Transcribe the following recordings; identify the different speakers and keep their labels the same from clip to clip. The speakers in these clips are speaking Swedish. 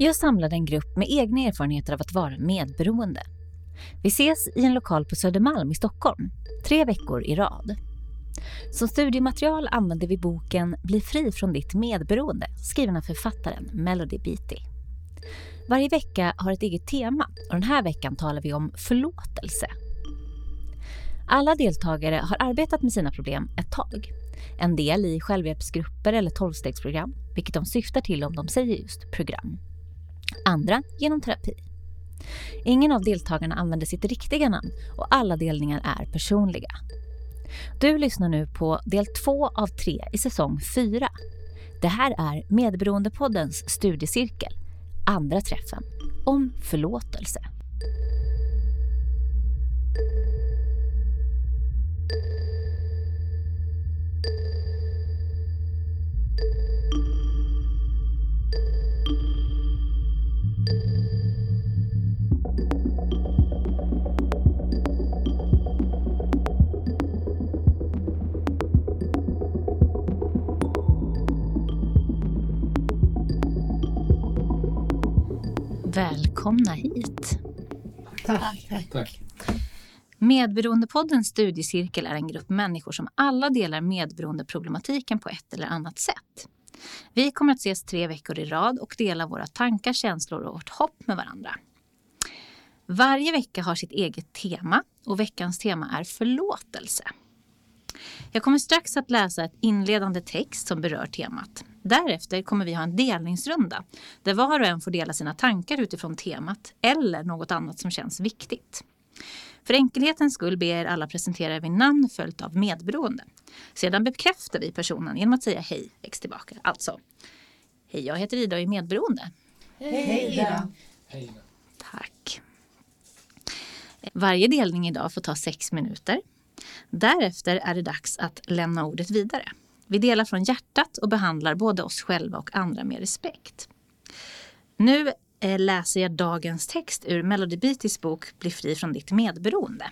Speaker 1: Jag samlade en grupp med egna erfarenheter av att vara medberoende. Vi ses i en lokal på Södermalm i Stockholm, tre veckor i rad. Som studiematerial använder vi boken Bli fri från ditt medberoende skriven av författaren Melody Beatty. Varje vecka har ett eget tema och den här veckan talar vi om förlåtelse. Alla deltagare har arbetat med sina problem ett tag. En del i självhjälpsgrupper eller tolvstegsprogram, vilket de syftar till om de säger just program. Andra genom terapi. Ingen av deltagarna använder sitt riktiga namn och alla delningar är personliga. Du lyssnar nu på del två av tre i säsong fyra. Det här är Medberoendepoddens studiecirkel, andra träffen, om förlåtelse. Välkomna hit.
Speaker 2: Tack. Tack. Tack.
Speaker 1: Medberoendepoddens studiecirkel är en grupp människor som alla delar medberoendeproblematiken på ett eller annat sätt. Vi kommer att ses tre veckor i rad och dela våra tankar, känslor och vårt hopp med varandra. Varje vecka har sitt eget tema och veckans tema är förlåtelse. Jag kommer strax att läsa ett inledande text som berör temat. Därefter kommer vi ha en delningsrunda där var och en får dela sina tankar utifrån temat eller något annat som känns viktigt. För enkelhetens skull ber er alla presentera vid namn följt av medberoende. Sedan bekräftar vi personen genom att säga hej X tillbaka. Alltså, hej jag heter Ida och är medberoende.
Speaker 3: Hej Ida.
Speaker 2: Hej.
Speaker 1: Tack. Varje delning idag får ta sex minuter. Därefter är det dags att lämna ordet vidare. Vi delar från hjärtat och behandlar både oss själva och andra med respekt. Nu eh, läser jag dagens text ur Melody Beatys bok Bli fri från ditt medberoende.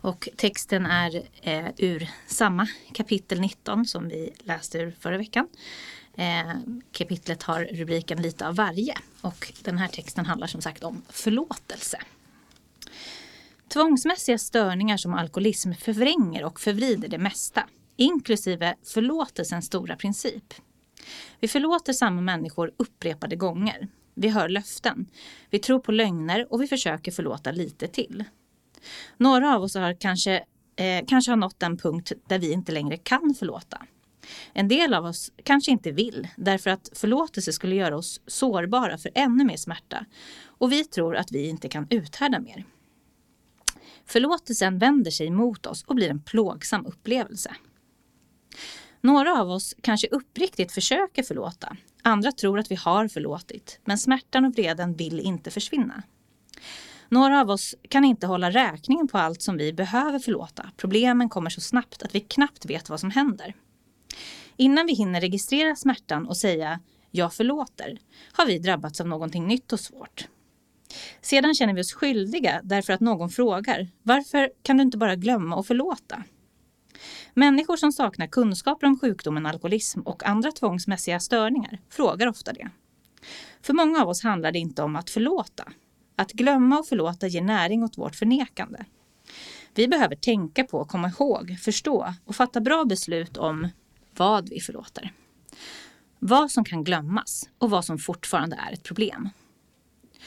Speaker 1: Och texten är eh, ur samma kapitel 19 som vi läste ur förra veckan. Eh, kapitlet har rubriken Lite av varje och den här texten handlar som sagt om förlåtelse. Tvångsmässiga störningar som alkoholism förvränger och förvrider det mesta, inklusive förlåtelsens stora princip. Vi förlåter samma människor upprepade gånger. Vi hör löften. Vi tror på lögner och vi försöker förlåta lite till. Några av oss har kanske, eh, kanske har nått den punkt där vi inte längre kan förlåta. En del av oss kanske inte vill därför att förlåtelse skulle göra oss sårbara för ännu mer smärta och vi tror att vi inte kan uthärda mer. Förlåtelsen vänder sig mot oss och blir en plågsam upplevelse. Några av oss kanske uppriktigt försöker förlåta. Andra tror att vi har förlåtit, men smärtan och vreden vill inte försvinna. Några av oss kan inte hålla räkningen på allt som vi behöver förlåta. Problemen kommer så snabbt att vi knappt vet vad som händer. Innan vi hinner registrera smärtan och säga jag förlåter har vi drabbats av någonting nytt och svårt. Sedan känner vi oss skyldiga därför att någon frågar varför kan du inte bara glömma och förlåta? Människor som saknar kunskaper om sjukdomen alkoholism och andra tvångsmässiga störningar frågar ofta det. För många av oss handlar det inte om att förlåta. Att glömma och förlåta ger näring åt vårt förnekande. Vi behöver tänka på, komma ihåg, förstå och fatta bra beslut om vad vi förlåter. Vad som kan glömmas och vad som fortfarande är ett problem.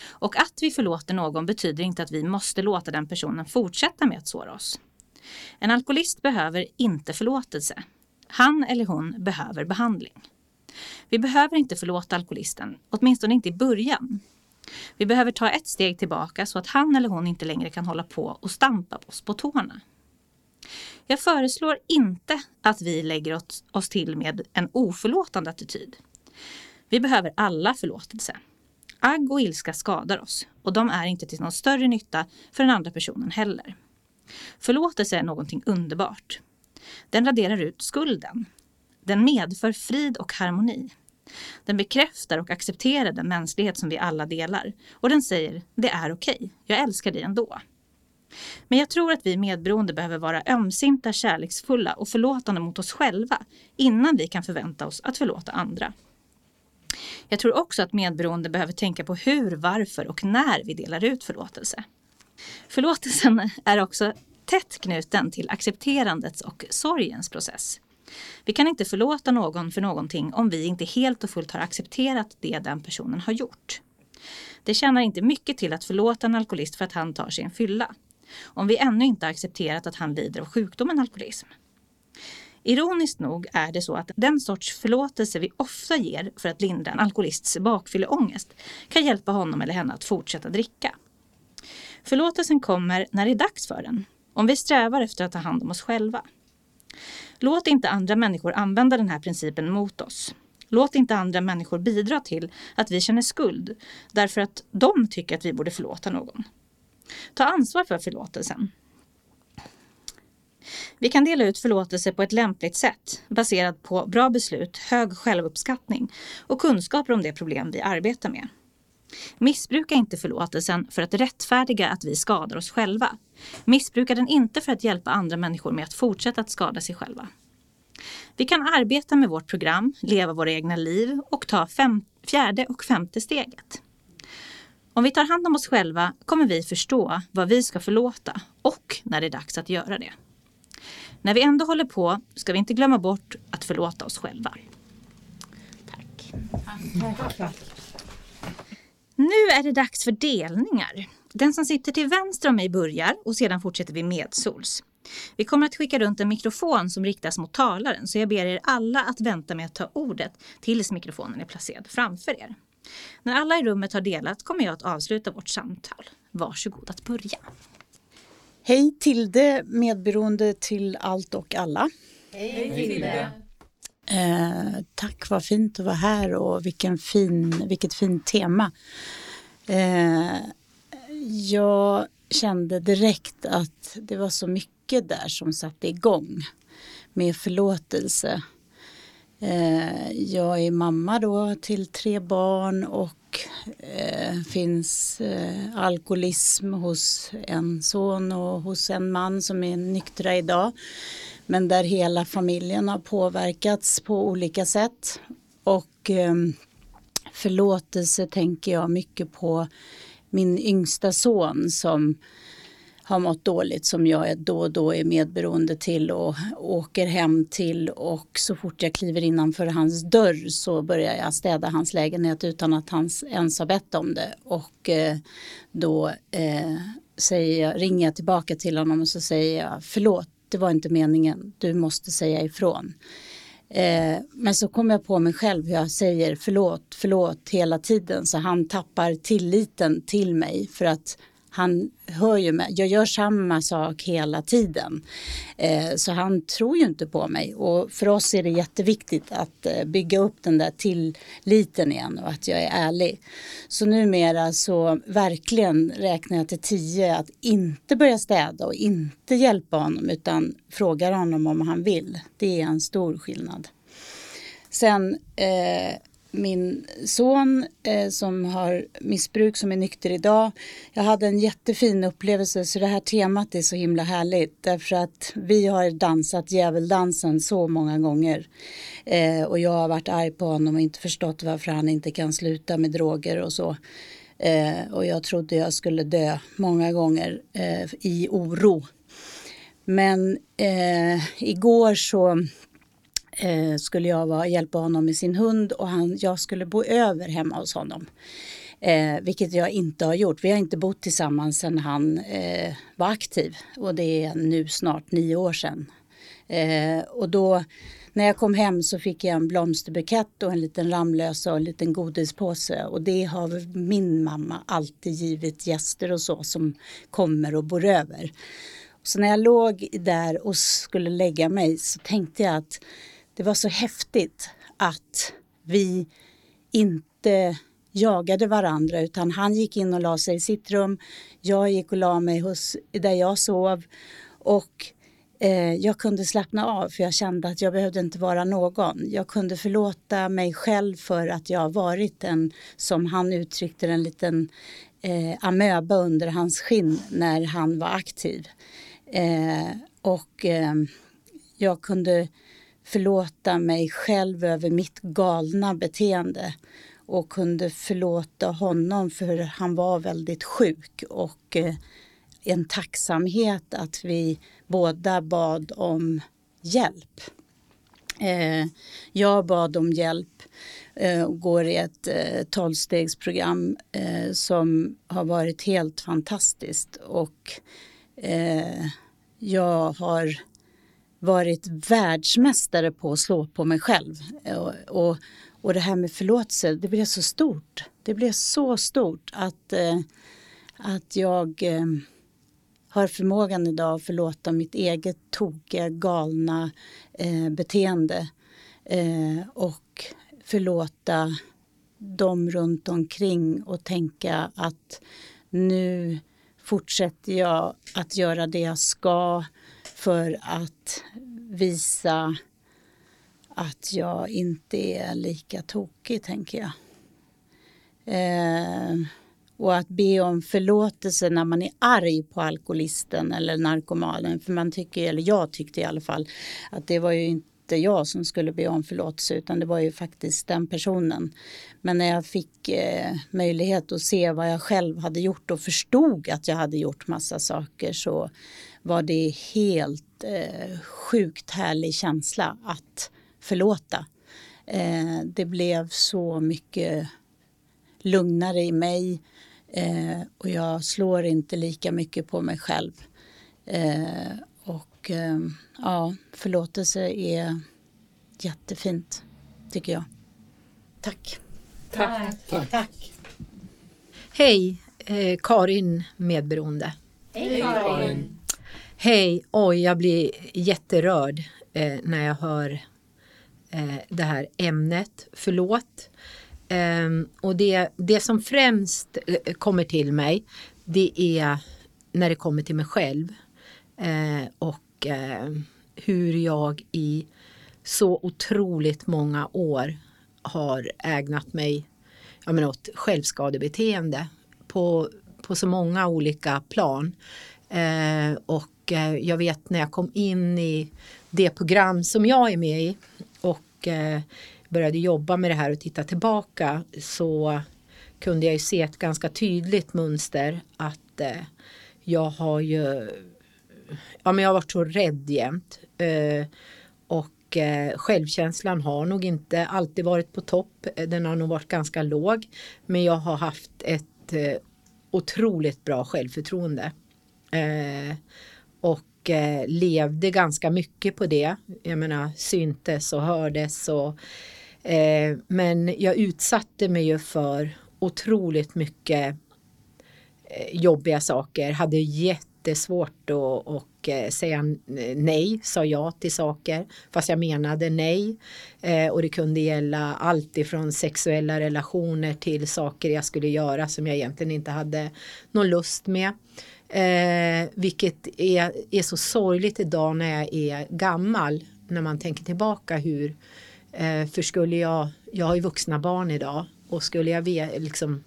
Speaker 1: Och att vi förlåter någon betyder inte att vi måste låta den personen fortsätta med att såra oss. En alkoholist behöver inte förlåtelse. Han eller hon behöver behandling. Vi behöver inte förlåta alkoholisten, åtminstone inte i början. Vi behöver ta ett steg tillbaka så att han eller hon inte längre kan hålla på och stampa oss på tårna. Jag föreslår inte att vi lägger oss till med en oförlåtande attityd. Vi behöver alla förlåtelse. Agg och ilska skadar oss och de är inte till någon större nytta för den andra personen heller. Förlåtelse är någonting underbart. Den raderar ut skulden. Den medför frid och harmoni. Den bekräftar och accepterar den mänsklighet som vi alla delar och den säger det är okej, okay. jag älskar dig ändå. Men jag tror att vi medberoende behöver vara ömsinta, kärleksfulla och förlåtande mot oss själva innan vi kan förvänta oss att förlåta andra. Jag tror också att medberoende behöver tänka på hur, varför och när vi delar ut förlåtelse. Förlåtelsen är också tätt knuten till accepterandets och sorgens process. Vi kan inte förlåta någon för någonting om vi inte helt och fullt har accepterat det den personen har gjort. Det tjänar inte mycket till att förlåta en alkoholist för att han tar sig en fylla. Om vi ännu inte har accepterat att han lider av sjukdomen alkoholism. Ironiskt nog är det så att den sorts förlåtelse vi ofta ger för att lindra en alkoholists bakfylleångest kan hjälpa honom eller henne att fortsätta dricka. Förlåtelsen kommer när det är dags för den, om vi strävar efter att ta hand om oss själva. Låt inte andra människor använda den här principen mot oss. Låt inte andra människor bidra till att vi känner skuld därför att de tycker att vi borde förlåta någon. Ta ansvar för förlåtelsen. Vi kan dela ut förlåtelse på ett lämpligt sätt baserat på bra beslut, hög självuppskattning och kunskaper om det problem vi arbetar med. Missbruka inte förlåtelsen för att rättfärdiga att vi skadar oss själva. Missbruka den inte för att hjälpa andra människor med att fortsätta att skada sig själva. Vi kan arbeta med vårt program, leva våra egna liv och ta fem, fjärde och femte steget. Om vi tar hand om oss själva kommer vi förstå vad vi ska förlåta och när det är dags att göra det. När vi ändå håller på ska vi inte glömma bort att förlåta oss själva. Tack. Tack. Nu är det dags för delningar. Den som sitter till vänster om mig börjar och sedan fortsätter vi medsols. Vi kommer att skicka runt en mikrofon som riktas mot talaren så jag ber er alla att vänta med att ta ordet tills mikrofonen är placerad framför er. När alla i rummet har delat kommer jag att avsluta vårt samtal. Varsågod att börja.
Speaker 3: Hej Tilde, medberoende till allt och alla.
Speaker 4: Hej Tilde.
Speaker 3: Eh, tack, vad fint att vara här och vilken fin, vilket fint tema. Eh, jag kände direkt att det var så mycket där som satte igång med förlåtelse. Eh, jag är mamma då till tre barn och eh, finns eh, alkoholism hos en son och hos en man som är nyktra idag men där hela familjen har påverkats på olika sätt. Och förlåtelse tänker jag mycket på min yngsta son som har mått dåligt som jag då och då är medberoende till och åker hem till och så fort jag kliver innanför hans dörr så börjar jag städa hans lägenhet utan att han ens har bett om det och eh, då eh, säger jag, ringer jag tillbaka till honom och så säger jag förlåt det var inte meningen, du måste säga ifrån. Eh, men så kommer jag på mig själv hur jag säger förlåt, förlåt hela tiden så han tappar tilliten till mig för att han hör ju mig, jag gör samma sak hela tiden. Eh, så han tror ju inte på mig och för oss är det jätteviktigt att eh, bygga upp den där tilliten igen och att jag är ärlig. Så numera så verkligen räknar jag till tio att inte börja städa och inte hjälpa honom utan frågar honom om han vill. Det är en stor skillnad. Sen eh, min son eh, som har missbruk som är nykter idag. Jag hade en jättefin upplevelse så det här temat är så himla härligt därför att vi har dansat djävuldansen så många gånger eh, och jag har varit arg på honom och inte förstått varför han inte kan sluta med droger och så. Eh, och jag trodde jag skulle dö många gånger eh, i oro. Men eh, igår så eh, skulle jag vara, hjälpa honom med sin hund och han, jag skulle bo över hemma hos honom. Eh, vilket jag inte har gjort. Vi har inte bott tillsammans sedan han eh, var aktiv och det är nu snart nio år sedan. Eh, och då när jag kom hem så fick jag en blomsterbukett och en liten Ramlösa och en liten godispåse och det har min mamma alltid givit gäster och så som kommer och bor över. Så när jag låg där och skulle lägga mig så tänkte jag att det var så häftigt att vi inte jagade varandra utan han gick in och la sig i sitt rum. Jag gick och la mig hos, där jag sov och eh, jag kunde slappna av för jag kände att jag behövde inte vara någon. Jag kunde förlåta mig själv för att jag varit en, som han uttryckte en liten eh, amöba under hans skinn när han var aktiv. Eh, och eh, jag kunde förlåta mig själv över mitt galna beteende och kunde förlåta honom för han var väldigt sjuk och eh, en tacksamhet att vi båda bad om hjälp. Eh, jag bad om hjälp eh, och går i ett tolvstegsprogram som har varit helt fantastiskt och jag har varit världsmästare på att slå på mig själv. Och, och, och det här med förlåtelse, det blev så stort. Det blev så stort att, eh, att jag eh, har förmågan idag att förlåta mitt eget tokiga, galna eh, beteende. Eh, och förlåta dem runt omkring och tänka att nu fortsätter jag att göra det jag ska för att visa att jag inte är lika tokig, tänker jag. Eh, och att be om förlåtelse när man är arg på alkoholisten eller narkomanen. För man tycker, eller jag tyckte i alla fall, att det var ju inte jag som skulle be om förlåtelse utan det var ju faktiskt den personen. Men när jag fick eh, möjlighet att se vad jag själv hade gjort och förstod att jag hade gjort massa saker så var det helt eh, sjukt härlig känsla att förlåta. Eh, det blev så mycket lugnare i mig eh, och jag slår inte lika mycket på mig själv. Eh, och eh, ja, förlåtelse är jättefint, tycker jag. Tack.
Speaker 2: Tack. Tack.
Speaker 3: Tack.
Speaker 4: Hej, eh, Karin medberoende.
Speaker 2: Hej Karin.
Speaker 4: Hej, oj jag blir jätterörd eh, när jag hör eh, det här ämnet. Förlåt. Eh, och det, det som främst eh, kommer till mig det är när det kommer till mig själv eh, och eh, hur jag i så otroligt många år har ägnat mig jag menar, åt självskadebeteende på, på så många olika plan. Eh, och eh, jag vet när jag kom in i det program som jag är med i och eh, började jobba med det här och titta tillbaka så kunde jag ju se ett ganska tydligt mönster att eh, jag har ju ja, men jag har varit så rädd jämt. Eh, och eh, självkänslan har nog inte alltid varit på topp. Den har nog varit ganska låg. Men jag har haft ett eh, otroligt bra självförtroende. Och eh, levde ganska mycket på det. Jag menar syntes och hördes. Och, eh, men jag utsatte mig ju för otroligt mycket eh, jobbiga saker. Hade jättesvårt att och, eh, säga nej, sa ja till saker fast jag menade nej. Eh, och det kunde gälla allt ifrån sexuella relationer till saker jag skulle göra som jag egentligen inte hade någon lust med. Eh, vilket är, är så sorgligt idag när jag är gammal. När man tänker tillbaka hur. Eh, för skulle jag, jag har ju vuxna barn idag. Och skulle jag veta, liksom,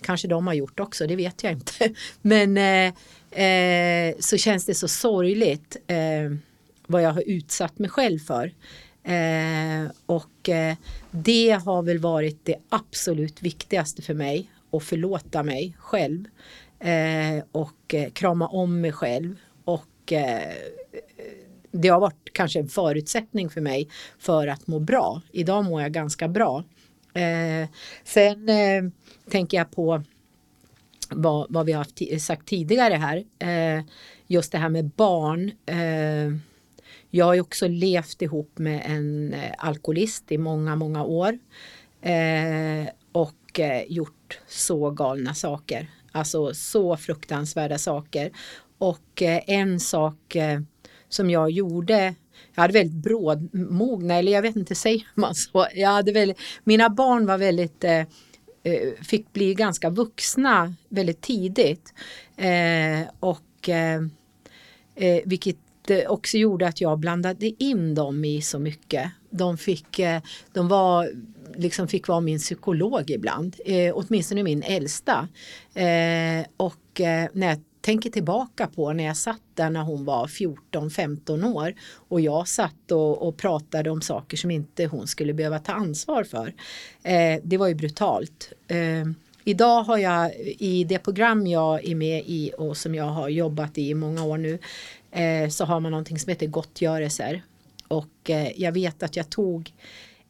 Speaker 4: kanske de har gjort också, det vet jag inte. Men eh, eh, så känns det så sorgligt eh, vad jag har utsatt mig själv för. Eh, och eh, det har väl varit det absolut viktigaste för mig att förlåta mig själv eh, och eh, krama om mig själv. Och eh, det har varit kanske en förutsättning för mig för att må bra. Idag mår jag ganska bra. Eh, sen eh, tänker jag på vad, vad vi har sagt tidigare här. Eh, just det här med barn. Eh, jag har ju också levt ihop med en alkoholist i många, många år. och gjort så galna saker. Alltså så fruktansvärda saker. Och eh, en sak eh, som jag gjorde jag hade väldigt brådmogna, eller jag vet inte, säger man så? Jag hade väldigt, mina barn var väldigt eh, eh fick bli ganska vuxna väldigt tidigt. Eh, och eh, vilket också gjorde att jag blandade in dem i så mycket. De fick, de var liksom fick vara min psykolog ibland, eh, åtminstone min äldsta. Eh, och eh, när jag tänker tillbaka på när jag satt där när hon var 14-15 år och jag satt och, och, pratade om saker som inte hon skulle behöva ta ansvar för. Eh, det var ju brutalt. Eh, idag har jag i det program jag är med i och som jag har jobbat i i många år nu eh, så har man någonting som heter gottgörelser. Och eh, jag vet att jag tog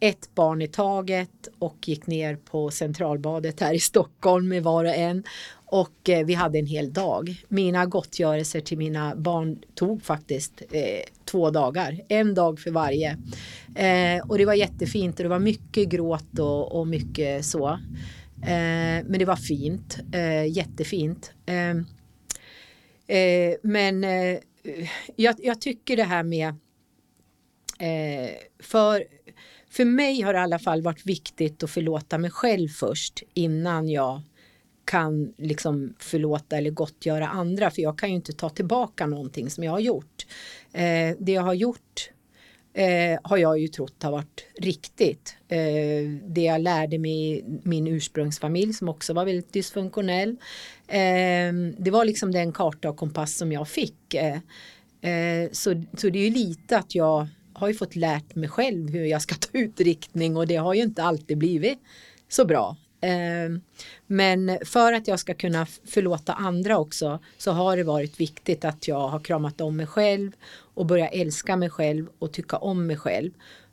Speaker 4: ett barn i taget och gick ner på Centralbadet här i Stockholm med var och en. Och eh, vi hade en hel dag. Mina gottgörelser till mina barn tog faktiskt eh, två dagar. En dag för varje. Eh, och det var jättefint och det var mycket gråt och, och mycket så. Eh, men det var fint. Eh, jättefint. Ehm, eh, men eh, jag, jag, tycker det här med eh, för för mig har det i alla fall varit viktigt att förlåta mig själv först innan jag kan liksom förlåta eller gottgöra andra för jag kan ju inte ta tillbaka någonting som jag har gjort. Eh, det jag har gjort eh, har jag ju trott har varit riktigt. Eh, det jag lärde mig i min ursprungsfamilj som också var väldigt dysfunktionell. Eh, det var liksom den karta och kompass som jag fick. Eh, eh, så, så det är ju lite att jag har ju fått lärt mig själv hur jag ska ta ut riktning och det har ju inte alltid blivit så bra. Ehm, men för att jag ska kunna förlåta andra också så har det varit viktigt att jag har kramat om mig själv och börja älska mig själv och tycka om mig själv.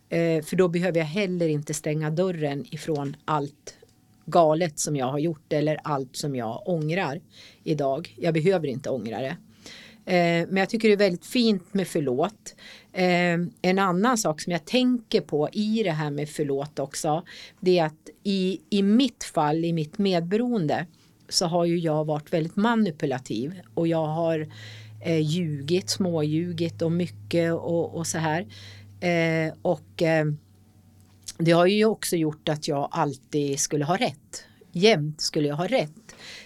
Speaker 4: Ehm, för då behöver jag heller inte stänga dörren ifrån allt galet som jag har gjort eller allt som jag ångrar idag. Jag behöver inte ångra det. Eh, men jag tycker det är väldigt fint med förlåt. Eh, en annan sak som jag tänker på i det här med förlåt också, det är att i, i mitt fall, i mitt medberoende, så har ju jag varit väldigt manipulativ och jag har eh, ljugit, småljugit och mycket och, och så här. Eh, och eh, det har ju också gjort att jag alltid skulle ha rätt. Jämt skulle jag ha rätt.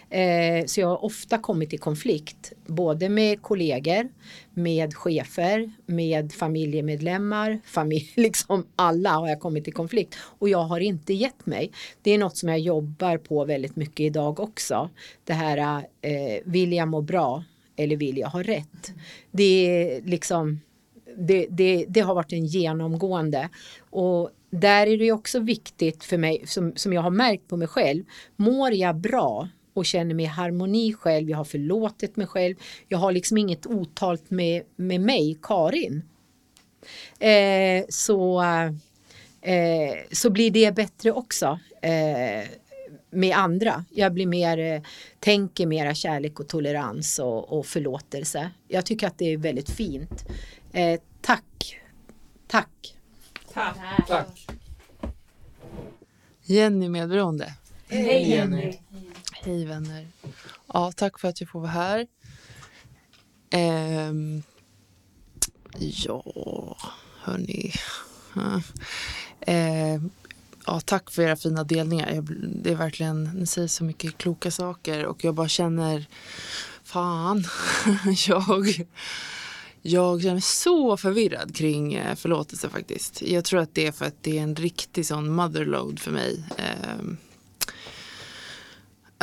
Speaker 4: Eh, så jag har ofta kommit i konflikt, både med kollegor, med chefer, med familjemedlemmar, familj, liksom alla har jag kommit i konflikt. Och jag har inte gett mig. Det är något som jag jobbar på väldigt mycket idag också. Det här, eh, vill jag må bra eller vill jag ha rätt? Det är liksom det, det, det, har varit en genomgående. Och där är det också viktigt för mig, som, som jag har märkt på mig själv, mår jag bra och känner mig i harmoni själv. Jag har förlåtit mig själv. Jag har liksom inget otalt med, med mig, Karin. Eh, så, eh, så blir det bättre också eh, med andra. Jag blir mer, eh, tänker mera kärlek och tolerans och, och förlåtelse. Jag tycker att det är väldigt fint. Eh, tack. Tack.
Speaker 2: Tack. Tack.
Speaker 5: Jenny Medberoende.
Speaker 2: Hej Jenny.
Speaker 5: Hej vänner. Ja, tack för att jag får vara här. Um, ja, hörni. Uh, ja, tack för era fina delningar. Jag, det är verkligen, ni säger så mycket kloka saker och jag bara känner, fan, jag, jag känner mig så förvirrad kring eh, förlåtelse faktiskt. Jag tror att det är för att det är en riktig sån motherload för mig. Um,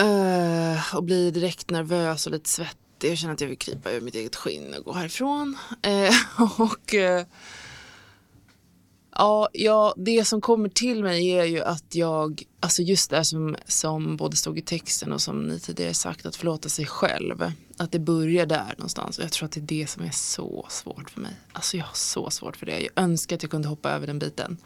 Speaker 5: Uh, och blir direkt nervös och lite svettig. Jag känner att jag vill krypa ur mitt eget skinn och gå härifrån. Uh, och uh, ja, ja, det som kommer till mig är ju att jag, alltså just det som, som både stod i texten och som ni tidigare sagt, att förlåta sig själv. Att det börjar där någonstans och jag tror att det är det som är så svårt för mig. Alltså jag har så svårt för det. Jag önskar att jag kunde hoppa över den biten.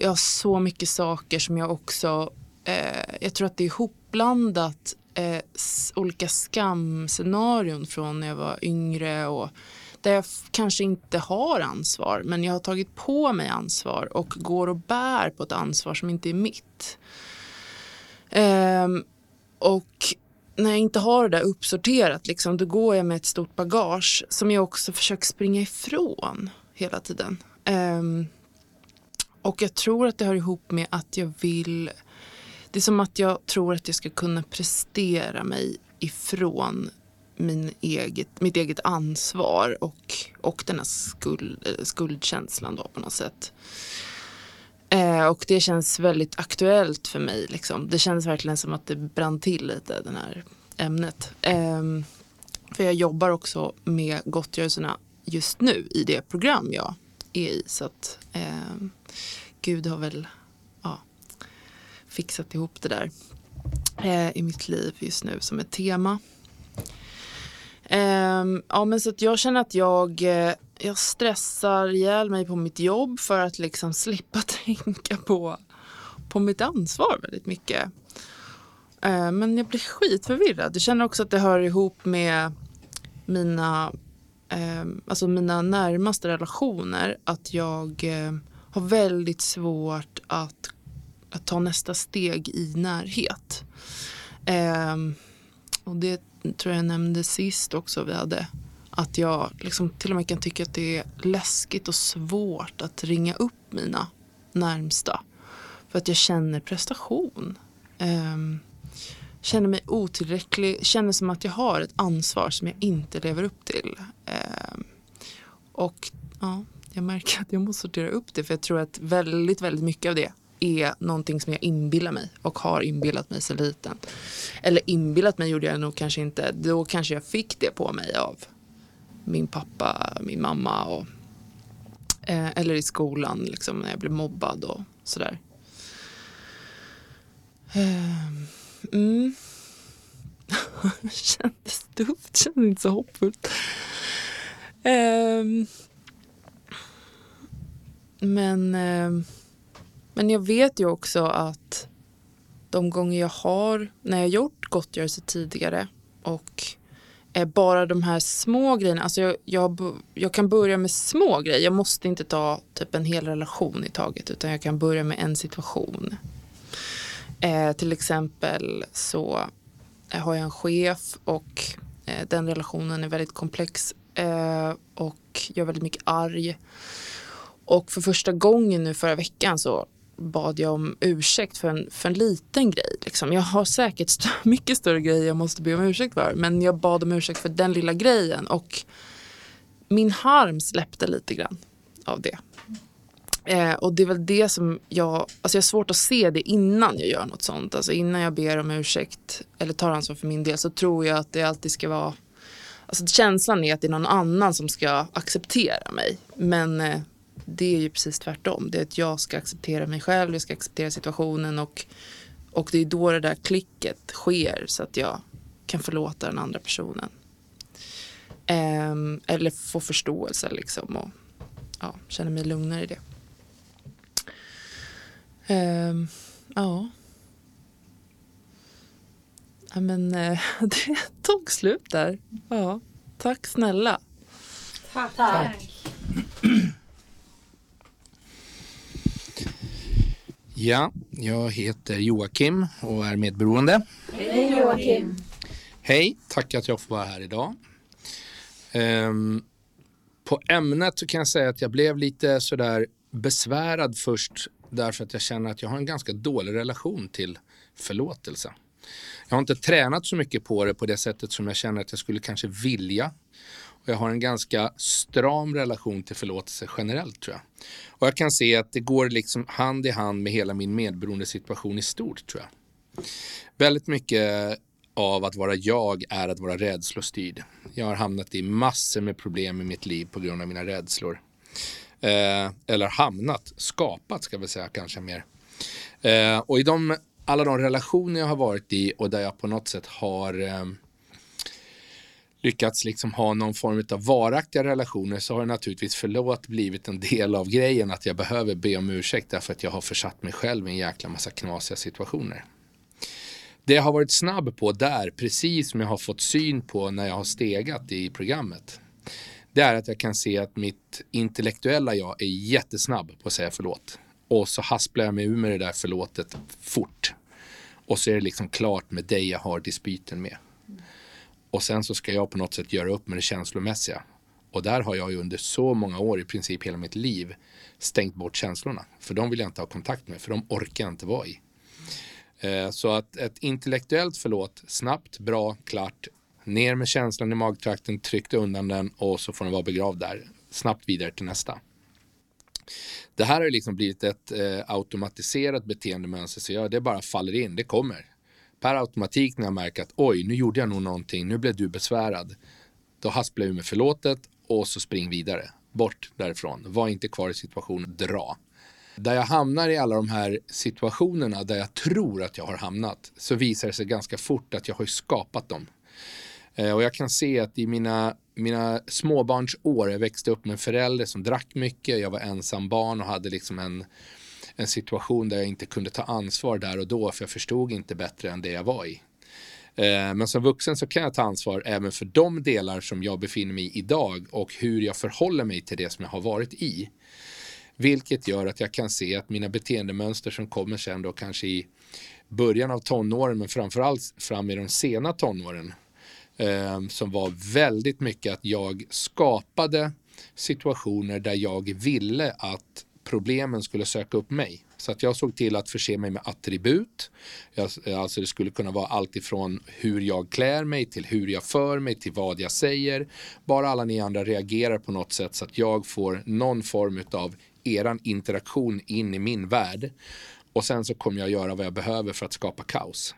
Speaker 5: jag har så mycket saker som jag också eh, jag tror att det är ihopblandat eh, olika skamscenarion från när jag var yngre och där jag kanske inte har ansvar men jag har tagit på mig ansvar och går och bär på ett ansvar som inte är mitt. Eh, och när jag inte har det där uppsorterat liksom, då går jag med ett stort bagage som jag också försöker springa ifrån hela tiden. Um, och jag tror att det hör ihop med att jag vill det är som att jag tror att jag ska kunna prestera mig ifrån min eget, mitt eget ansvar och, och den här skuld, eh, skuldkänslan då på något sätt. Eh, och det känns väldigt aktuellt för mig. Liksom. Det känns verkligen som att det brann till lite, det här ämnet. Eh, för jag jobbar också med gottgörelserna just nu i det program jag är i. Så att eh, Gud har väl fixat ihop det där eh, i mitt liv just nu som ett tema. Eh, ja, men så att jag känner att jag, eh, jag stressar ihjäl mig på mitt jobb för att liksom slippa tänka på, på mitt ansvar väldigt mycket. Eh, men jag blir skitförvirrad. Jag känner också att det hör ihop med mina, eh, alltså mina närmaste relationer. Att jag eh, har väldigt svårt att, att ta nästa steg i närhet. Eh, och det tror jag nämnde sist också vi hade. Att jag liksom till och med kan tycka att det är läskigt och svårt att ringa upp mina närmsta. För att jag känner prestation. Eh, känner mig otillräcklig, känner som att jag har ett ansvar som jag inte lever upp till. Eh, och ja, jag märker att jag måste sortera upp det för jag tror att väldigt, väldigt mycket av det är någonting som jag inbillar mig och har inbillat mig sedan liten. Eller inbillat mig gjorde jag nog kanske inte. Då kanske jag fick det på mig av min pappa, min mamma och eh, eller i skolan liksom när jag blev mobbad och sådär. Eh, mm. kändes tufft, kändes inte så hoppfullt. Eh, men eh, men jag vet ju också att de gånger jag har, när jag gjort gottgörelse tidigare och är bara de här små grejerna, alltså jag, jag, jag, kan börja med små grejer. Jag måste inte ta typ en hel relation i taget utan jag kan börja med en situation. Eh, till exempel så eh, har jag en chef och eh, den relationen är väldigt komplex eh, och jag är väldigt mycket arg. Och för första gången nu förra veckan så bad jag om ursäkt för en, för en liten grej. Liksom. Jag har säkert st mycket större grejer jag måste be om ursäkt för. Men jag bad om ursäkt för den lilla grejen. Och min harm släppte lite grann av det. Eh, och det är väl det som jag, alltså jag har svårt att se det innan jag gör något sånt. Alltså innan jag ber om ursäkt eller tar ansvar för min del så tror jag att det alltid ska vara, alltså känslan är att det är någon annan som ska acceptera mig. Men eh, det är ju precis tvärtom. Det är att jag ska acceptera mig själv, jag ska acceptera situationen och, och det är då det där klicket sker så att jag kan förlåta den andra personen. Um, eller få förståelse liksom och ja, känna mig lugnare i det. Um, ja. ja. men uh, det tog slut där. Ja, tack snälla.
Speaker 2: Tack. tack.
Speaker 6: Ja, jag heter Joakim och är medberoende.
Speaker 2: Hej Joakim.
Speaker 6: Hej, tack att jag får vara här idag. Um, på ämnet så kan jag säga att jag blev lite sådär besvärad först därför att jag känner att jag har en ganska dålig relation till förlåtelse. Jag har inte tränat så mycket på det på det sättet som jag känner att jag skulle kanske vilja. Och jag har en ganska stram relation till förlåtelse generellt tror jag. Och jag kan se att det går liksom hand i hand med hela min medberoende situation i stort tror jag. Väldigt mycket av att vara jag är att vara rädslostyrd. Jag har hamnat i massor med problem i mitt liv på grund av mina rädslor. Eh, eller hamnat, skapat ska vi säga kanske mer. Eh, och i de, alla de relationer jag har varit i och där jag på något sätt har eh, lyckats liksom ha någon form av varaktiga relationer så har det naturligtvis förlåt blivit en del av grejen att jag behöver be om ursäkt därför att jag har försatt mig själv i en jäkla massa knasiga situationer. Det jag har varit snabb på där, precis som jag har fått syn på när jag har stegat i programmet, det är att jag kan se att mitt intellektuella jag är jättesnabb på att säga förlåt. Och så hasplar jag mig ur med det där förlåtet fort. Och så är det liksom klart med dig jag har dispyten med. Och sen så ska jag på något sätt göra upp med det känslomässiga. Och där har jag ju under så många år, i princip hela mitt liv, stängt bort känslorna. För de vill jag inte ha kontakt med, för de orkar jag inte vara i. Eh, så att ett intellektuellt förlåt, snabbt, bra, klart, ner med känslan i magtrakten, tryckt undan den och så får den vara begravd där. Snabbt vidare till nästa. Det här har liksom blivit ett eh, automatiserat beteendemönster så jag, det bara faller in, det kommer. Per automatik när jag märker att oj, nu gjorde jag nog någonting, nu blev du besvärad. Då hasplar jag ur med förlåtet och så spring vidare. Bort därifrån, var inte kvar i situationen, dra. Där jag hamnar i alla de här situationerna där jag tror att jag har hamnat så visar det sig ganska fort att jag har skapat dem. Eh, och jag kan se att i mina, mina småbarnsår, jag växte upp med en förälder som drack mycket, jag var ensam barn och hade liksom en, en situation där jag inte kunde ta ansvar där och då för jag förstod inte bättre än det jag var i. Eh, men som vuxen så kan jag ta ansvar även för de delar som jag befinner mig i idag och hur jag förhåller mig till det som jag har varit i. Vilket gör att jag kan se att mina beteendemönster som kommer sen då kanske i början av tonåren men framförallt fram i de sena tonåren eh, som var väldigt mycket att jag skapade situationer där jag ville att problemen skulle söka upp mig. Så att jag såg till att förse mig med attribut. Jag, alltså det skulle kunna vara allt ifrån hur jag klär mig till hur jag för mig till vad jag säger. Bara alla ni andra reagerar på något sätt så att jag får någon form av eran interaktion in i min värld. Och sen så kommer jag göra vad jag behöver för att skapa kaos.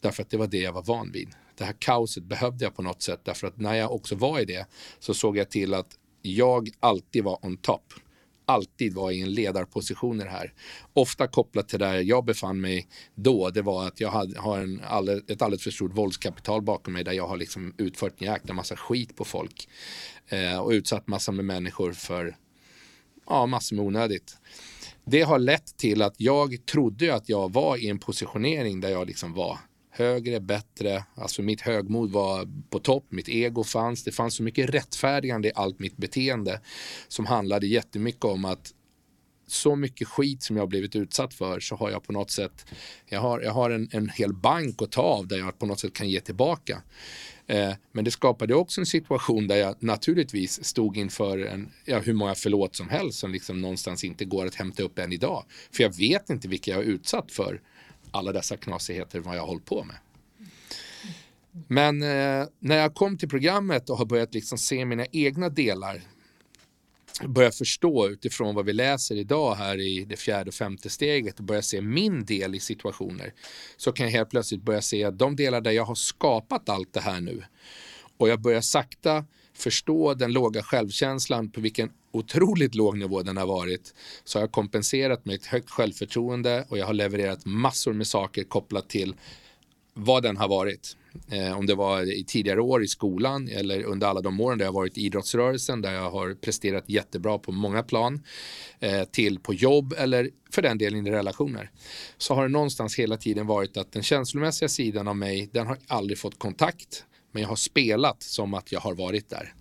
Speaker 6: Därför att det var det jag var van vid. Det här kaoset behövde jag på något sätt därför att när jag också var i det så såg jag till att jag alltid var on top alltid var i en ledarposition i det här. Ofta kopplat till där jag befann mig då, det var att jag hade, har en all, ett alldeles för stort våldskapital bakom mig där jag har liksom utfört en jäkla massa skit på folk eh, och utsatt massor med människor för ja, massor med onödigt. Det har lett till att jag trodde att jag var i en positionering där jag liksom var högre, bättre. Alltså mitt högmod var på topp, mitt ego fanns. Det fanns så mycket rättfärdigande i allt mitt beteende som handlade jättemycket om att så mycket skit som jag blivit utsatt för så har jag på något sätt, jag har, jag har en, en hel bank att ta av där jag på något sätt kan ge tillbaka. Eh, men det skapade också en situation där jag naturligtvis stod inför en, ja, hur många förlåt som helst som liksom någonstans inte går att hämta upp än idag. För jag vet inte vilka jag är utsatt för alla dessa knasigheter vad jag hållit på med. Men eh, när jag kom till programmet och har börjat liksom se mina egna delar börja förstå utifrån vad vi läser idag här i det fjärde och femte steget och börja se min del i situationer så kan jag helt plötsligt börja se att de delar där jag har skapat allt det här nu och jag börjar sakta förstå den låga självkänslan på vilken otroligt låg nivå den har varit så har jag kompenserat med ett högt självförtroende och jag har levererat massor med saker kopplat till vad den har varit. Eh, om det var i tidigare år i skolan eller under alla de åren där jag varit i idrottsrörelsen där jag har presterat jättebra på många plan eh, till på jobb eller för den delen i relationer så har det någonstans hela tiden varit att den känslomässiga sidan av mig den har aldrig fått kontakt men jag har spelat som att jag har varit där.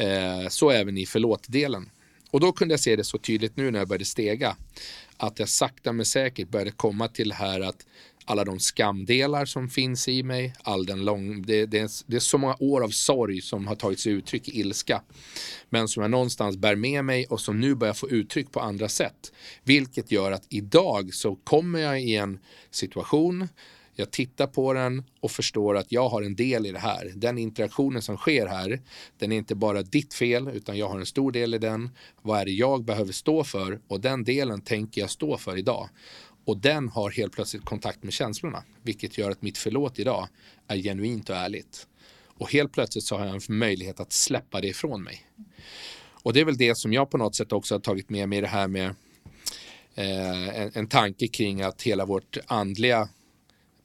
Speaker 6: Eh, så även i förlåt-delen. Och då kunde jag se det så tydligt nu när jag började stega att jag sakta men säkert började komma till det här att alla de skamdelar som finns i mig, all den lång, det, det, är, det är så många år av sorg som har tagit sig uttryck i ilska. Men som jag någonstans bär med mig och som nu börjar få uttryck på andra sätt. Vilket gör att idag så kommer jag i en situation jag tittar på den och förstår att jag har en del i det här. Den interaktionen som sker här, den är inte bara ditt fel utan jag har en stor del i den. Vad är det jag behöver stå för? Och den delen tänker jag stå för idag. Och den har helt plötsligt kontakt med känslorna, vilket gör att mitt förlåt idag är genuint och ärligt. Och helt plötsligt så har jag en möjlighet att släppa det ifrån mig. Och det är väl det som jag på något sätt också har tagit med mig i det här med eh, en, en tanke kring att hela vårt andliga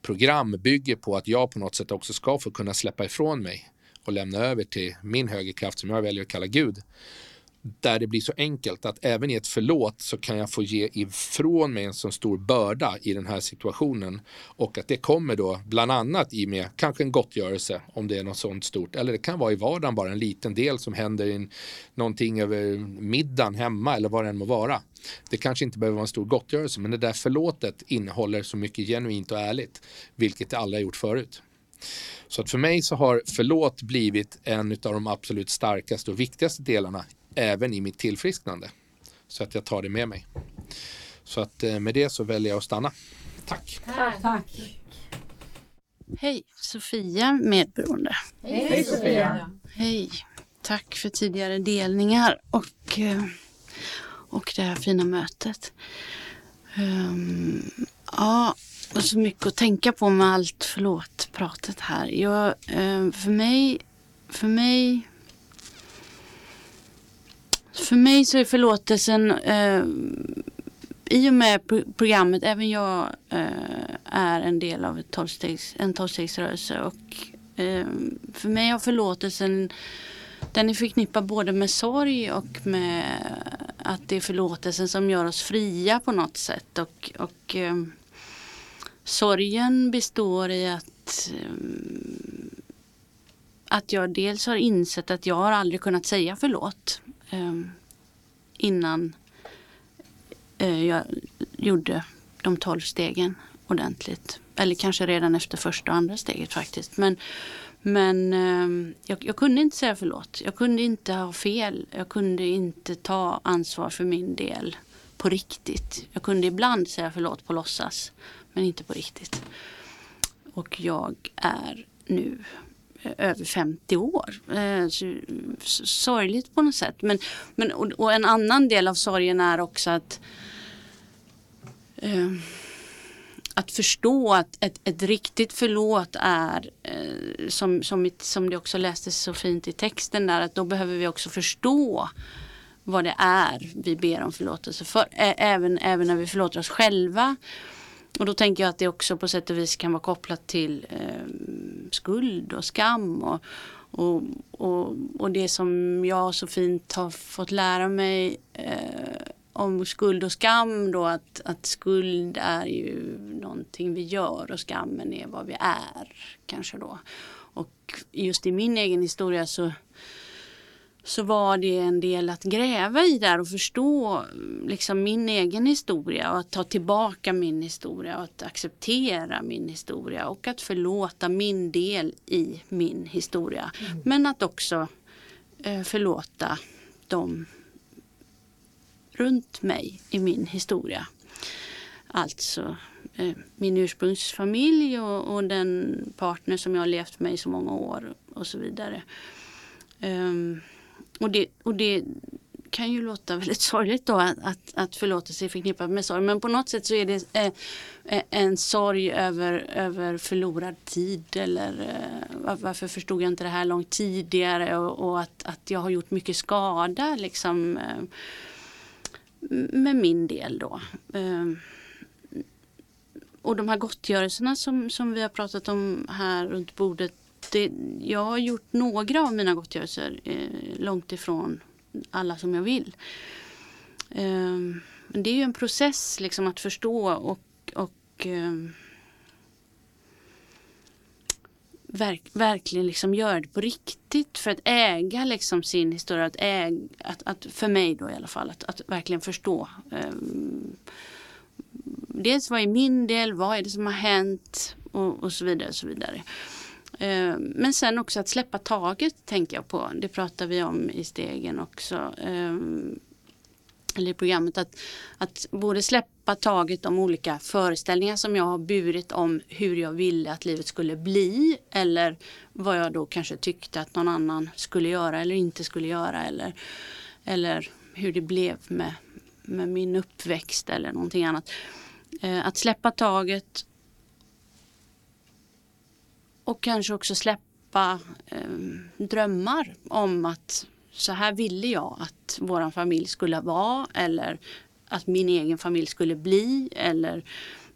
Speaker 6: program bygger på att jag på något sätt också ska få kunna släppa ifrån mig och lämna över till min högerkraft som jag väljer att kalla Gud där det blir så enkelt att även i ett förlåt så kan jag få ge ifrån mig en så stor börda i den här situationen och att det kommer då bland annat i med kanske en gottgörelse om det är något sånt stort eller det kan vara i vardagen bara en liten del som händer i någonting över middagen hemma eller vad det än må vara. Det kanske inte behöver vara en stor gottgörelse men det där förlåtet innehåller så mycket genuint och ärligt vilket det aldrig har gjort förut. Så att för mig så har förlåt blivit en av de absolut starkaste och viktigaste delarna även i mitt tillfrisknande. Så att jag tar det med mig. Så att eh, med det så väljer jag att stanna. Tack!
Speaker 2: Tack. Tack.
Speaker 3: Hej, Sofia medberoende.
Speaker 2: Hej Sofia.
Speaker 3: Hej, tack för tidigare delningar och, eh,
Speaker 7: och det här fina mötet. Um, ja, och så mycket att tänka på med allt förlåt-pratet här. Jag, um, för mig, för mig för mig så är förlåtelsen eh, i och med programmet, även jag eh, är en del av ett tolvstegs, en tolvstegsrörelse och eh, för mig har förlåtelsen den är förknippad både med sorg och med att det är förlåtelsen som gör oss fria på något sätt. Och, och eh, sorgen består i att eh, att jag dels har insett att jag har aldrig kunnat säga förlåt Ehm, innan eh, jag gjorde de tolv stegen ordentligt. Eller kanske redan efter första och andra steget faktiskt. Men, men eh, jag, jag, kunde inte säga förlåt. Jag kunde inte ha fel. Jag kunde inte ta ansvar för min del på riktigt. Jag kunde ibland säga förlåt på låtsas. Men inte på riktigt. Och jag är nu över 50 år. Eh, sorgligt på något sätt. Men, men, och, en annan del av sorgen är också att eh, att förstå att ett, ett riktigt förlåt är, eh, som, som, som det också lästes så fint i texten där, att då behöver vi också förstå vad det är vi ber om förlåtelse för. Även, även när vi förlåter oss själva. Och då tänker jag att det också på sätt och vis kan vara kopplat till eh, skuld och skam. Och, och, och, och, det som jag så fint har fått lära mig eh, om skuld och skam då att, att skuld är ju någonting vi gör och skammen är vad vi är kanske då. Och just i min egen historia så, så var det en del att gräva i där och förstå liksom min egen historia och att ta tillbaka min historia och att acceptera min historia och att förlåta min del i min historia. Mm. Men att också eh, förlåta de runt mig i min historia. Alltså eh, min ursprungsfamilj och, och, den partner som jag har levt med i så många år och så vidare. Um, och, det, och det kan ju låta väldigt sorgligt då att, att, att förlåtelse är förknippat med sorg. Men på något sätt så är det eh, eh en sorg över, över förlorad tid. Eller eh, varför förstod jag inte det här långt tidigare och, och, att, att jag har gjort mycket skada. Liksom, eh, med min del då. Ehm, och de här gottgörelserna som, som vi har pratat om här runt bordet. Det, jag har gjort några av mina gottgörelser eh, långt ifrån alla som jag vill. Eh, men det är ju en process liksom att förstå och, och eh, verk, verkligen liksom göra det på riktigt för att äga liksom sin historia. Att äga, att, att för mig då i alla fall, att, att verkligen förstå. Eh, dels vad är min del, vad är det som har hänt och, och så vidare. Och så vidare. Eh, men sen också att släppa taget tänker jag på. Det pratar vi om i stegen också. Eh, eller i programmet att, att både släppa taget om olika föreställningar som jag har burit om hur jag ville att livet skulle bli eller vad jag då kanske tyckte att någon annan skulle göra eller inte skulle göra eller, eller hur det blev med, med min uppväxt eller någonting annat. Eh, att släppa taget och kanske också släppa eh, drömmar om att så här ville jag att vår familj skulle vara eller att min egen familj skulle bli eller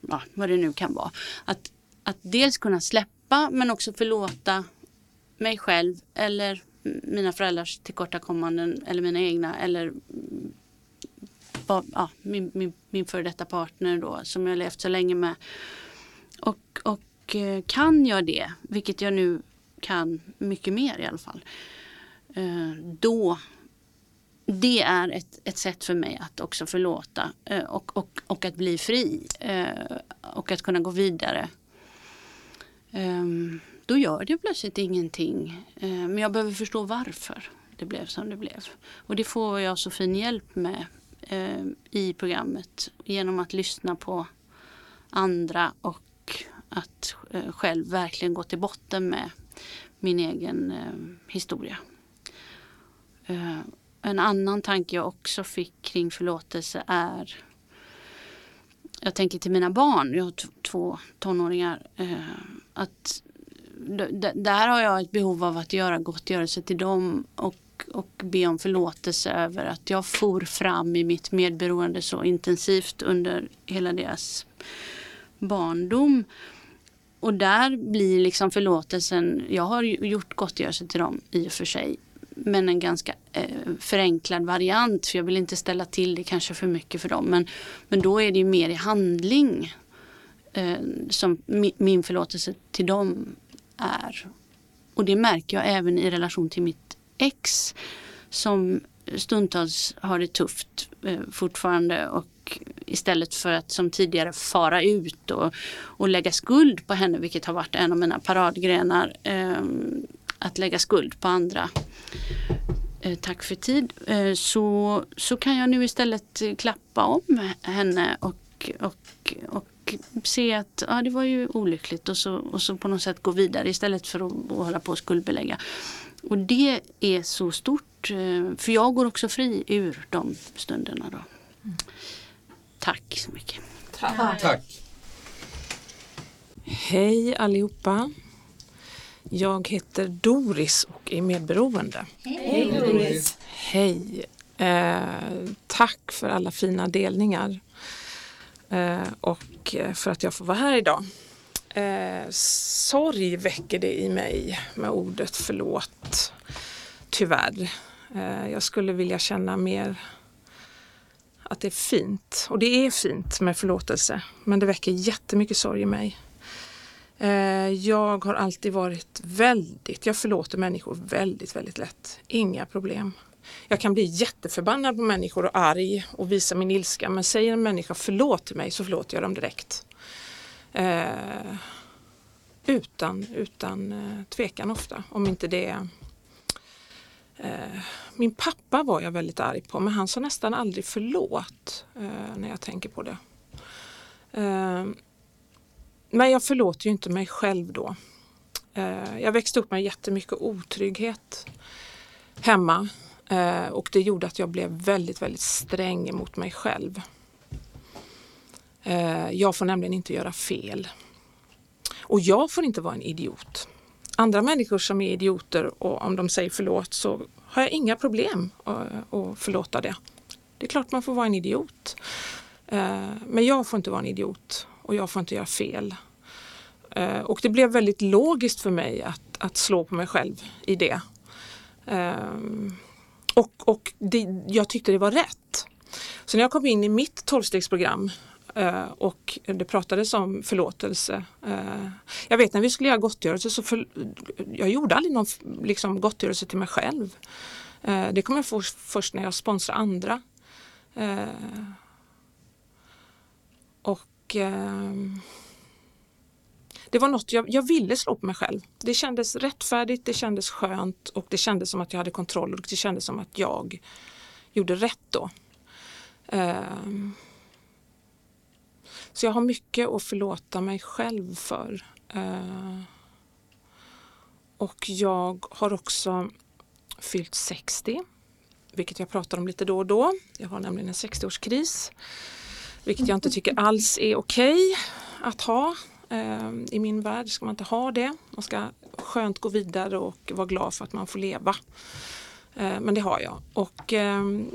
Speaker 7: ja, vad det nu kan vara. Att, att dels kunna släppa men också förlåta mig själv eller mina föräldrars tillkortakommanden eller mina egna eller ja, min, min, min före detta partner då som jag levt så länge med. Och, och Eh, kan jag det, vilket jag nu kan mycket mer i alla fall, eh, då det är ett, ett sätt för mig att också förlåta eh, och, och, och att bli fri och att kunna gå vidare. Ehm, då gör det plötsligt ingenting. Men jag behöver förstå varför det blev som det blev. Och det får jag så fin hjälp med i programmet genom att lyssna på andra och att eh, själv verkligen gå till botten med min egen eh, historia. Eh, en annan tanke jag också fick kring förlåtelse är jag tänker till mina barn, jag har två tonåringar, eh, att där har jag ett behov av att göra gottgörelse till dem och, och be om förlåtelse över att jag for fram i mitt medberoende så intensivt under hela deras barndom. Och där blir liksom förlåtelsen, jag har gjort gottgörelse till dem i och för sig, men en ganska eh, förenklad variant för jag vill inte ställa till det kanske för mycket för dem. Men, men då är det ju mer i handling eh, som mi, min förlåtelse till dem är. Och det märker jag även i relation till mitt ex som stundtals har det tufft eh, fortfarande och istället för att som tidigare fara ut och, och lägga skuld på henne, vilket har varit en av mina paradgrenar, eh, att lägga skuld på andra. Eh, tack för tid. Eh, så, så kan jag nu istället klappa om henne och, och, och se att ja, det var ju olyckligt och så, och så på något sätt gå vidare istället för att, att hålla på och skuldbelägga. Och det är så stort, eh, för jag går också fri ur de stunderna. Då. Mm. Tack så mycket.
Speaker 6: Tack. Tack.
Speaker 8: Hej allihopa. Jag heter Doris och är medberoende.
Speaker 2: Hej Doris.
Speaker 8: Hej. Eh, tack för alla fina delningar. Eh, och för att jag får vara här idag. Eh, sorg väcker det i mig med ordet förlåt. Tyvärr. Eh, jag skulle vilja känna mer att det är fint. Och det är fint med förlåtelse. Men det väcker jättemycket sorg i mig. Eh, jag har alltid varit väldigt, jag förlåter människor väldigt, väldigt lätt. Inga problem. Jag kan bli jätteförbannad på människor och arg och visa min ilska men säger en människa förlåt till mig så förlåter jag dem direkt. Eh, utan utan eh, tvekan ofta. Om inte det Eh, min pappa var jag väldigt arg på men han sa nästan aldrig förlåt eh, när jag tänker på det. Eh, men jag förlåter ju inte mig själv då. Eh, jag växte upp med jättemycket otrygghet hemma eh, och det gjorde att jag blev väldigt, väldigt sträng mot mig själv. Eh, jag får nämligen inte göra fel. Och jag får inte vara en idiot. Andra människor som är idioter och om de säger förlåt så har jag inga problem att förlåta det. Det är klart man får vara en idiot. Eh, men jag får inte vara en idiot och jag får inte göra fel. Eh, och det blev väldigt logiskt för mig att, att slå på mig själv i det. Eh, och och det, jag tyckte det var rätt. Så när jag kom in i mitt tolvstegsprogram Eh, och det pratades om förlåtelse. Eh, jag vet när vi skulle göra gottgörelse så för, jag gjorde aldrig någon liksom, gottgörelse till mig själv. Eh, det kom jag få först när jag sponsrade andra. och det var något jag, jag ville slå på mig själv. Det kändes rättfärdigt, det kändes skönt och det kändes som att jag hade kontroll och det kändes som att jag gjorde rätt då. Um, så jag har mycket att förlåta mig själv för. Eh, och jag har också fyllt 60, vilket jag pratar om lite då och då. Jag har nämligen en 60-årskris, vilket jag inte tycker alls är okej okay att ha. Eh, I min värld ska man inte ha det. Man ska skönt gå vidare och vara glad för att man får leva. Eh, men det har jag. Och ehm,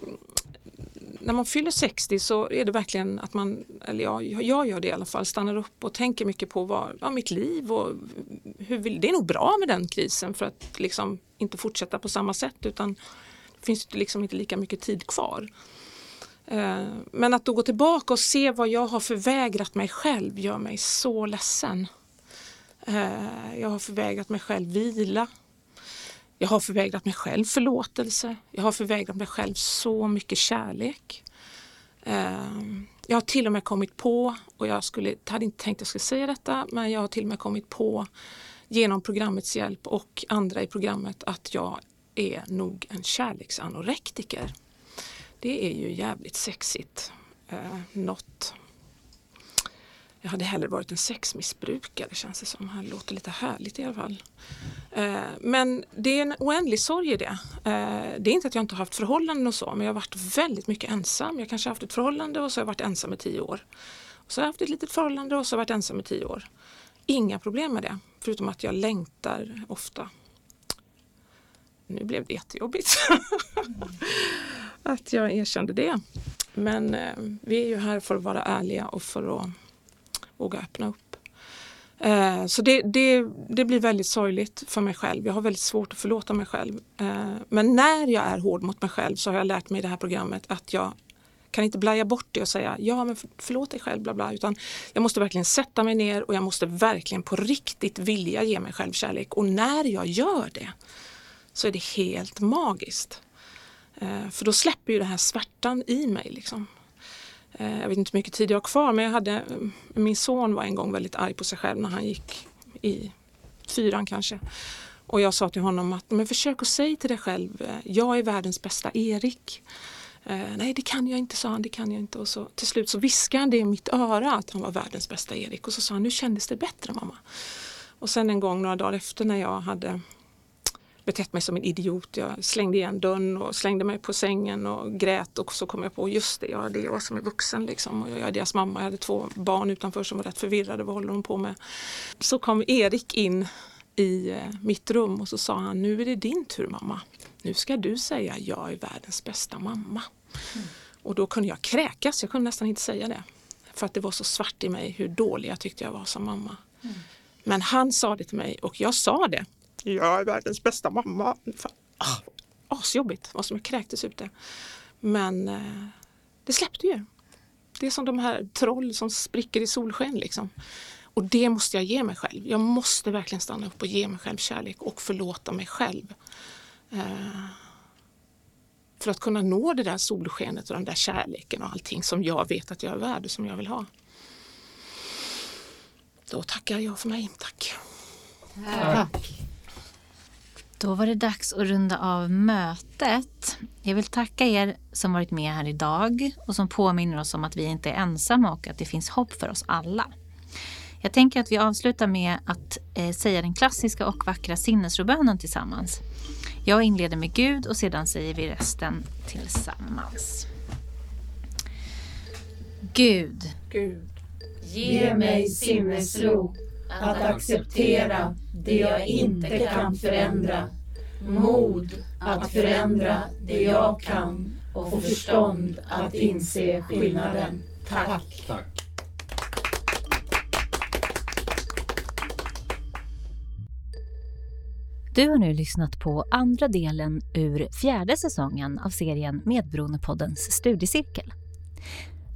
Speaker 8: när man fyller 60 så är det verkligen att man, eller jag, jag gör det i alla fall, stannar upp och tänker mycket på vad, ja, mitt liv och hur vill, det är nog bra med den krisen för att liksom inte fortsätta på samma sätt utan det finns liksom inte lika mycket tid kvar. Eh, men att då gå tillbaka och se vad jag har förvägrat mig själv gör mig så ledsen. Eh, jag har förvägrat mig själv vila. Jag har förvägrat mig själv förlåtelse. Jag har förvägrat mig själv så mycket kärlek. Ehm, jag har till och med kommit på, och jag skulle, hade inte tänkt att jag skulle säga detta, men jag har till och med kommit på genom programmets hjälp och andra i programmet att jag är nog en kärleksanorektiker. Det är ju jävligt sexigt. Eh, något jag hade hellre varit en sexmissbrukare känns det som. Det låter lite härligt i alla fall. Eh, men det är en oändlig sorg i det. Eh, det är inte att jag inte har haft förhållanden och så men jag har varit väldigt mycket ensam. Jag kanske har haft ett förhållande och så har jag varit ensam i tio år. Och så har jag haft ett litet förhållande och så har jag varit ensam i tio år. Inga problem med det förutom att jag längtar ofta. Nu blev det jättejobbigt att jag erkände det. Men eh, vi är ju här för att vara ärliga och för att våga öppna upp. Eh, så det, det, det, blir väldigt sorgligt för mig själv. Jag har väldigt svårt att förlåta mig själv. Eh, men när jag är hård mot mig själv så har jag lärt mig i det här programmet att jag kan inte blaja bort det och säga ja men förlåt dig själv bla bla utan jag måste verkligen sätta mig ner och jag måste verkligen på riktigt vilja ge mig själv kärlek och när jag gör det så är det helt magiskt. Eh, för då släpper ju den här svärtan i mig liksom. Eh, jag vet inte hur mycket tid jag har kvar men jag hade, eh, min son var en gång väldigt arg på sig själv när han gick i fyran kanske. Och jag sa till honom att men försök att säga till dig själv, eh, jag är världens bästa Erik. Nej det kan jag inte, sa han, det kan jag inte. Och så, till slut så viskade han det i mitt öra att han var världens bästa Erik. Och så sa han, nu kändes det bättre mamma. Och sen en gång några dagar efter när jag hade betett mig som en idiot. Jag slängde igen dörren och slängde mig på sängen och grät och så kom jag på just det, ja, det är jag som är vuxen liksom. Och jag är deras mamma, jag hade två barn utanför som var rätt förvirrade, vad håller de på med? Så kom Erik in i eh, mitt rum och så sa han, nu är det din tur mamma. Nu ska du säga, jag är världens bästa mamma. Mm. Och då kunde jag kräkas, jag kunde nästan inte säga det. För att det var så svart i mig hur dålig jag tyckte jag var som mamma. Mm. Men han sa det till mig och jag sa det jag är världens bästa mamma. Ah, asjobbigt, vad som jag kräktes ut det. Men eh, det släppte ju. Det är som de här troll som spricker i solsken liksom. Och det måste jag ge mig själv. Jag måste verkligen stanna upp och ge mig själv kärlek och förlåta mig själv. Eh, för att kunna nå det där solskenet och den där kärleken och allting som jag vet att jag är värd och som jag vill ha. Då tackar jag för mig. Tack.
Speaker 1: Tack. Då var det dags att runda av mötet. Jag vill tacka er som varit med här idag och som påminner oss om att vi inte är ensamma och att det finns hopp för oss alla. Jag tänker att vi avslutar med att eh, säga den klassiska och vackra sinnesrobönen tillsammans. Jag inleder med Gud och sedan säger vi resten tillsammans. Gud.
Speaker 2: Gud. Ge mig sinnesro att acceptera det jag inte kan förändra. Mod att förändra det jag kan och förstånd att inse skillnaden. Tack. Tack.
Speaker 1: Du har nu lyssnat på andra delen ur fjärde säsongen av serien Medberoendepoddens studiecirkel.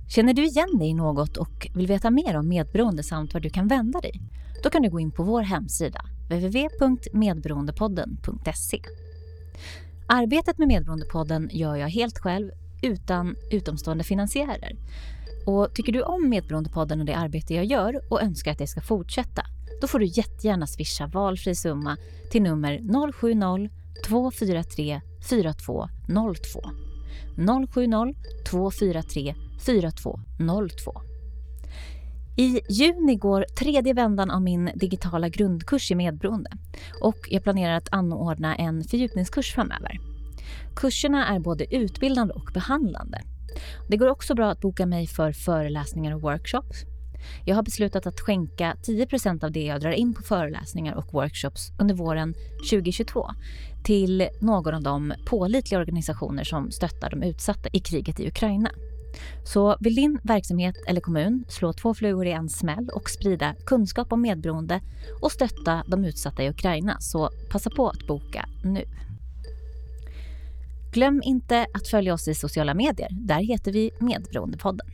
Speaker 1: Känner du igen dig i något och vill veta mer om medberoende samt var du kan vända dig? Då kan du gå in på vår hemsida www.medberoendepodden.se. Arbetet med Medberoendepodden gör jag helt själv utan utomstående finansiärer. Och tycker du om Medberoendepodden och det arbete jag gör och önskar att det ska fortsätta, då får du jättegärna swisha valfri summa till nummer 070-243 4202. 070 243 4202. I juni går tredje vändan av min digitala grundkurs i medberoende och jag planerar att anordna en fördjupningskurs framöver. Kurserna är både utbildande och behandlande. Det går också bra att boka mig för föreläsningar och workshops. Jag har beslutat att skänka 10% av det jag drar in på föreläsningar och workshops under våren 2022 till någon av de pålitliga organisationer som stöttar de utsatta i kriget i Ukraina. Så vill din verksamhet eller kommun slå två flugor i en smäll och sprida kunskap om medberoende och stötta de utsatta i Ukraina så passa på att boka nu. Glöm inte att följa oss i sociala medier. Där heter vi Medberoendepodden.